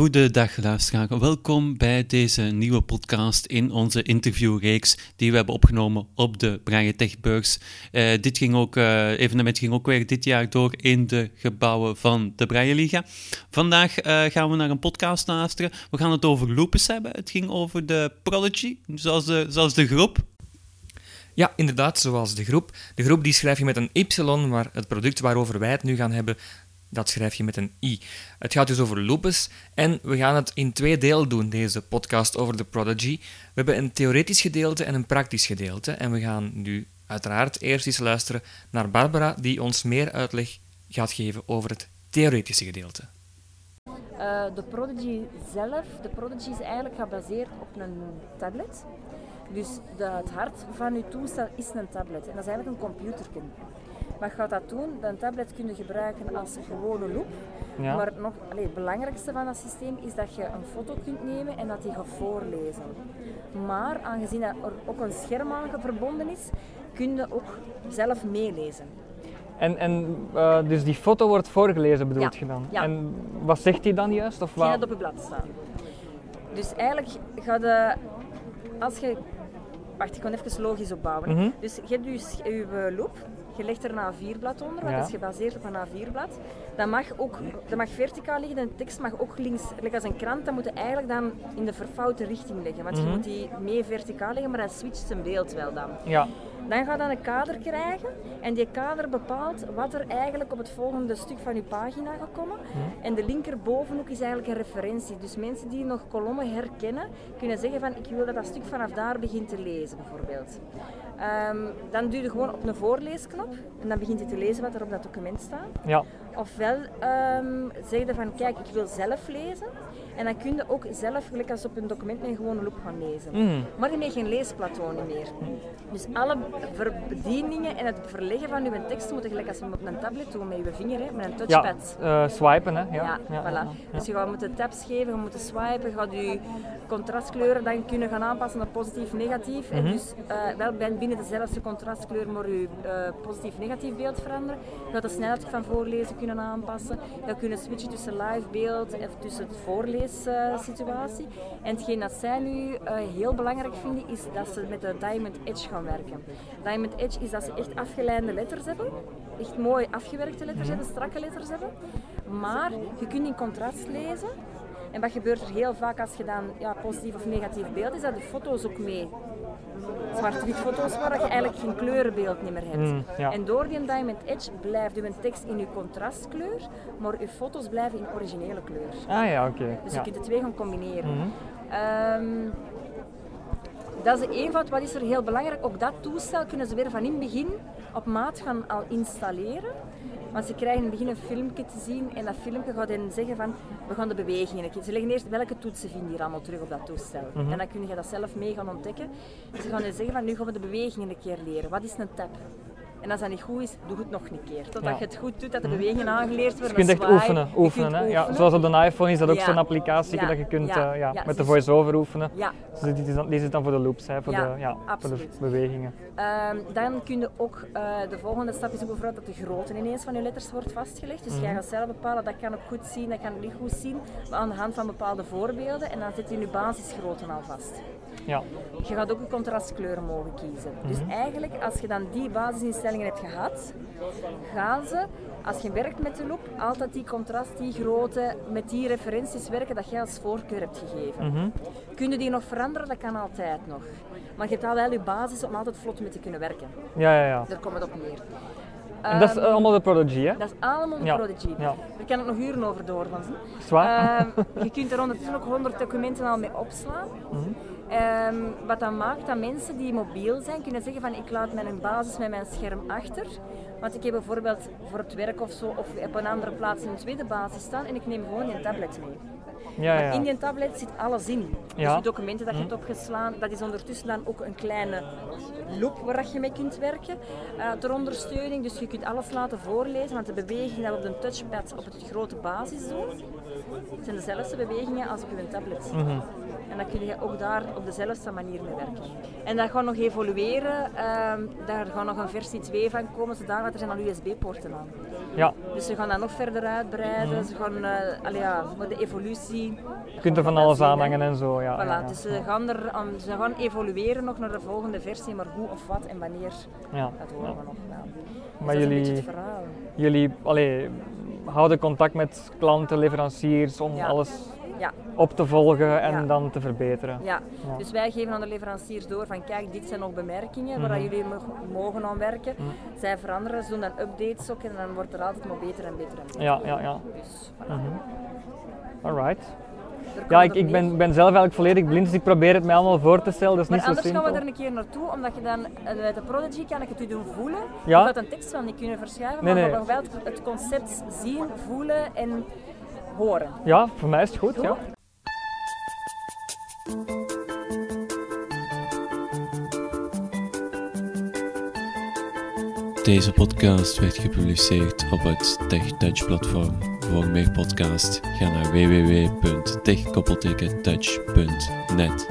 Goedendag luisteraar, welkom bij deze nieuwe podcast in onze interviewreeks die we hebben opgenomen op de Braille Techbeurs. Uh, dit ging ook, uh, evenement ging ook weer dit jaar door in de gebouwen van de Braille Liga. Vandaag uh, gaan we naar een podcast luisteren. We gaan het over lupus hebben. Het ging over de Prodigy, zoals de, zoals de groep. Ja, inderdaad, zoals de groep. De groep die schrijf je met een Y, maar het product waarover wij het nu gaan hebben, dat schrijf je met een i. Het gaat dus over lupus en we gaan het in twee delen doen, deze podcast over de Prodigy. We hebben een theoretisch gedeelte en een praktisch gedeelte. En we gaan nu uiteraard eerst eens luisteren naar Barbara, die ons meer uitleg gaat geven over het theoretische gedeelte. Uh, de Prodigy zelf, de Prodigy is eigenlijk gebaseerd op een tablet. Dus het hart van uw toestel is een tablet en dat is eigenlijk een computerken. Wat gaat dat doen? Dat tablet kun je gebruiken als gewone loop. Ja. Maar nog, allee, het belangrijkste van dat systeem is dat je een foto kunt nemen en dat die gaat voorlezen. Maar aangezien er ook een scherm aan verbonden is, kun je ook zelf meelezen. En, en uh, dus die foto wordt voorgelezen bedoelt je dan? Ja. En wat zegt hij dan juist? Of wat? op je blad staan. Dus eigenlijk gaat je, als je Wacht, ik kan even logisch opbouwen. Mm Dus je hebt dus je loop, je legt er een A4-blad onder, want dat is gebaseerd op een A4-blad. Dat mag ook dat mag verticaal liggen en de tekst mag ook links, like als een krant, dan moet je eigenlijk dan in de verfoute richting leggen. Want je mhm. moet die mee verticaal leggen, maar dat switcht zijn beeld wel dan. Ja. Dan ga je dan een kader krijgen en die kader bepaalt wat er eigenlijk op het volgende stuk van je pagina gaat komen. Mhm. En de linkerbovenhoek is eigenlijk een referentie. Dus mensen die nog kolommen herkennen, kunnen zeggen van ik wil dat dat stuk vanaf daar begint te lezen bijvoorbeeld. Um, dan duw je gewoon op een voorleesknop en dan begint hij te lezen wat er op dat document staat. Ja. Ofwel um, zeg je van kijk, ik wil zelf lezen. En dan kun je ook zelf, gelijk als op een document, met een gewone loop gaan lezen. Mm. Maar je geen leesplateau meer. Dus alle bedieningen en het verleggen van je tekst moeten gelijk als je op een tablet doen met je vinger, hè, met een touchpad. Ja, uh, swipen hè. Ja, ja, voilà. Dus je gaat moeten tabs geven, je moet swipen, je gaat je contrastkleuren dan kunnen gaan aanpassen naar positief, negatief. En mhm. dus uh, wel binnen dezelfde contrastkleur maar je uh, positief-negatief beeld veranderen. Je gaat de snelheid van voorlezen kunnen aanpassen. Je gaat kunnen switchen tussen live beeld en tussen het voorleessituatie. en hetgeen dat zij nu heel belangrijk vinden is dat ze met de Diamond Edge gaan werken. Diamond Edge is dat ze echt afgeleide letters hebben. Echt mooi afgewerkte letters hebben, strakke letters hebben. Maar je kunt in contrast lezen. En wat gebeurt er heel vaak als je dan ja, positief of negatief beeld, is dat de foto's ook mee zwart-wit foto's waar je eigenlijk geen kleurenbeeld meer hebt. Mm, en door die Diamond Edge blijft je tekst in je contrastkleur, maar je foto's blijven in originele kleur. Ah ja, oké. Dus je kunt de twee gaan combineren. Mm dat is de eenvoud. Wat is er heel belangrijk? Ook dat toestel kunnen ze weer van in het begin op maat gaan al installeren. Want ze krijgen in het begin een filmpje te zien en dat filmpje gaat hen zeggen van we gaan de bewegingen. Ze leggen eerst welke toetsen vinden hier allemaal terug op dat toestel. Mhm. En dan kun je dat zelf mee gaan ontdekken. Ze gaan dan zeggen van nu gaan we de bewegingen een keer leren. Wat is een tap? En als dat niet goed is, doe het nog een keer. Totdat je het goed doet, dat de mhm. bewegingen aangeleerd worden. Dus je kunt echt oefenen. oefenen, hè? Ja, zoals op de iPhone is dat ook zo'n applicatie dat je kunt uh, ja, met de voice-over oefenen. Ja. Dus die, is dan, dan voor de loops, hè, voor, de, ja, voor de bewegingen. Um, dan kun je ook, uh, de volgende stap is bijvoorbeeld dat de grootte ineens van je letters wordt vastgelegd. Dus mm jij gaat zelf bepalen, dat kan ik goed zien, dat kan ik niet goed zien, aan de hand van bepaalde voorbeelden. En dan zit je je basisgrootte al vast. Ja. Je gaat ook een contrastkleur mogen kiezen. Dus mhm. eigenlijk, als je dan die basisinstellingen hebt gehad, gaan ze, als je werkt met de loop, altijd die contrast, die grootte, met die referenties werken dat jij als voorkeur hebt gegeven. Mm Kun je die nog veranderen? Dat kan altijd nog. Maar je hebt al wel je basis om altijd vlot mee te kunnen werken. Ja, ja, ja. Daar komt het op neer. En dat is ehm, allemaal de Prodigy, hè? Dat is allemaal de Prodigy. Ja. Daar kan ik nog uren over doorgaan. Zwaar. Uh, je kunt er ondertussen ook 100 documenten al mee opslaan. Mhm. Ehm, wat dan maakt dat mensen die mobiel zijn kunnen zeggen van ik laat mijn basis met mijn scherm achter. Want ik heb bijvoorbeeld voor het werk of zo of op een andere plaats een tweede basis staan en ik neem gewoon een tablet mee. Ja, ja. In die tablet zit alles in. Dus de documenten dat je hebt opgeslaan, dat is ondertussen dan ook een kleine loop waar je mee kunt werken. Uh, ter ondersteuning, dus je kunt alles laten voorlezen, want de beweging dat we op de touchpad op het grote basis doen, zijn dezelfde bewegingen als op je tablet. Mhm. En dan kun je ook daar op dezelfde manier mee werken. En dat gaat nog evolueren. Ehm, daar gaat nog een versie 2 van komen, zodat er zijn al USB-poorten aan. Ja. Dus ze gaan dat nog verder uitbreiden. Mhm. Ze gaan, uh, ja, de evolutie. Je kunt er van alles aanhangen en zo. Ja, voilà, ja, Dus ze gaan, er, ze gaan evolueren nog naar de volgende versie, maar hoe of wat en wanneer, ja. dat horen we nog wel. Dus maar jullie, jullie allee, houden contact met klanten, leveranciers om alles ja. op te volgen en dan te verbeteren. Ja. dus wij geven aan de leveranciers door van kijk, dit zijn nog bemerkingen waar mhm. jullie mogen aan werken. Mhm. Zij veranderen, ze doen dan updates ook en dan wordt er altijd maar beter en beter en beter. Ja, ja, ja. Dus, voilà. Mhm. Alright. Ja, ik, ik ben, ben zelf eigenlijk volledig blind, dus ik probeer het mij allemaal voor te stellen. Dat is maar niet zo simpel. anders gaan we er een keer naartoe, omdat je dan met eh, de Prodigy kan ik het u doen voelen. Ja? Je gaat een tekst wel niet kunnen verschuiven, maar we nog wel het concept zien, voelen en horen. Ja, voor mij is het goed. Ja. Deze podcast werd gepubliceerd op het TechTouch platform. Voor meer podcasts ga naar www.techkoppeltekentouch.net.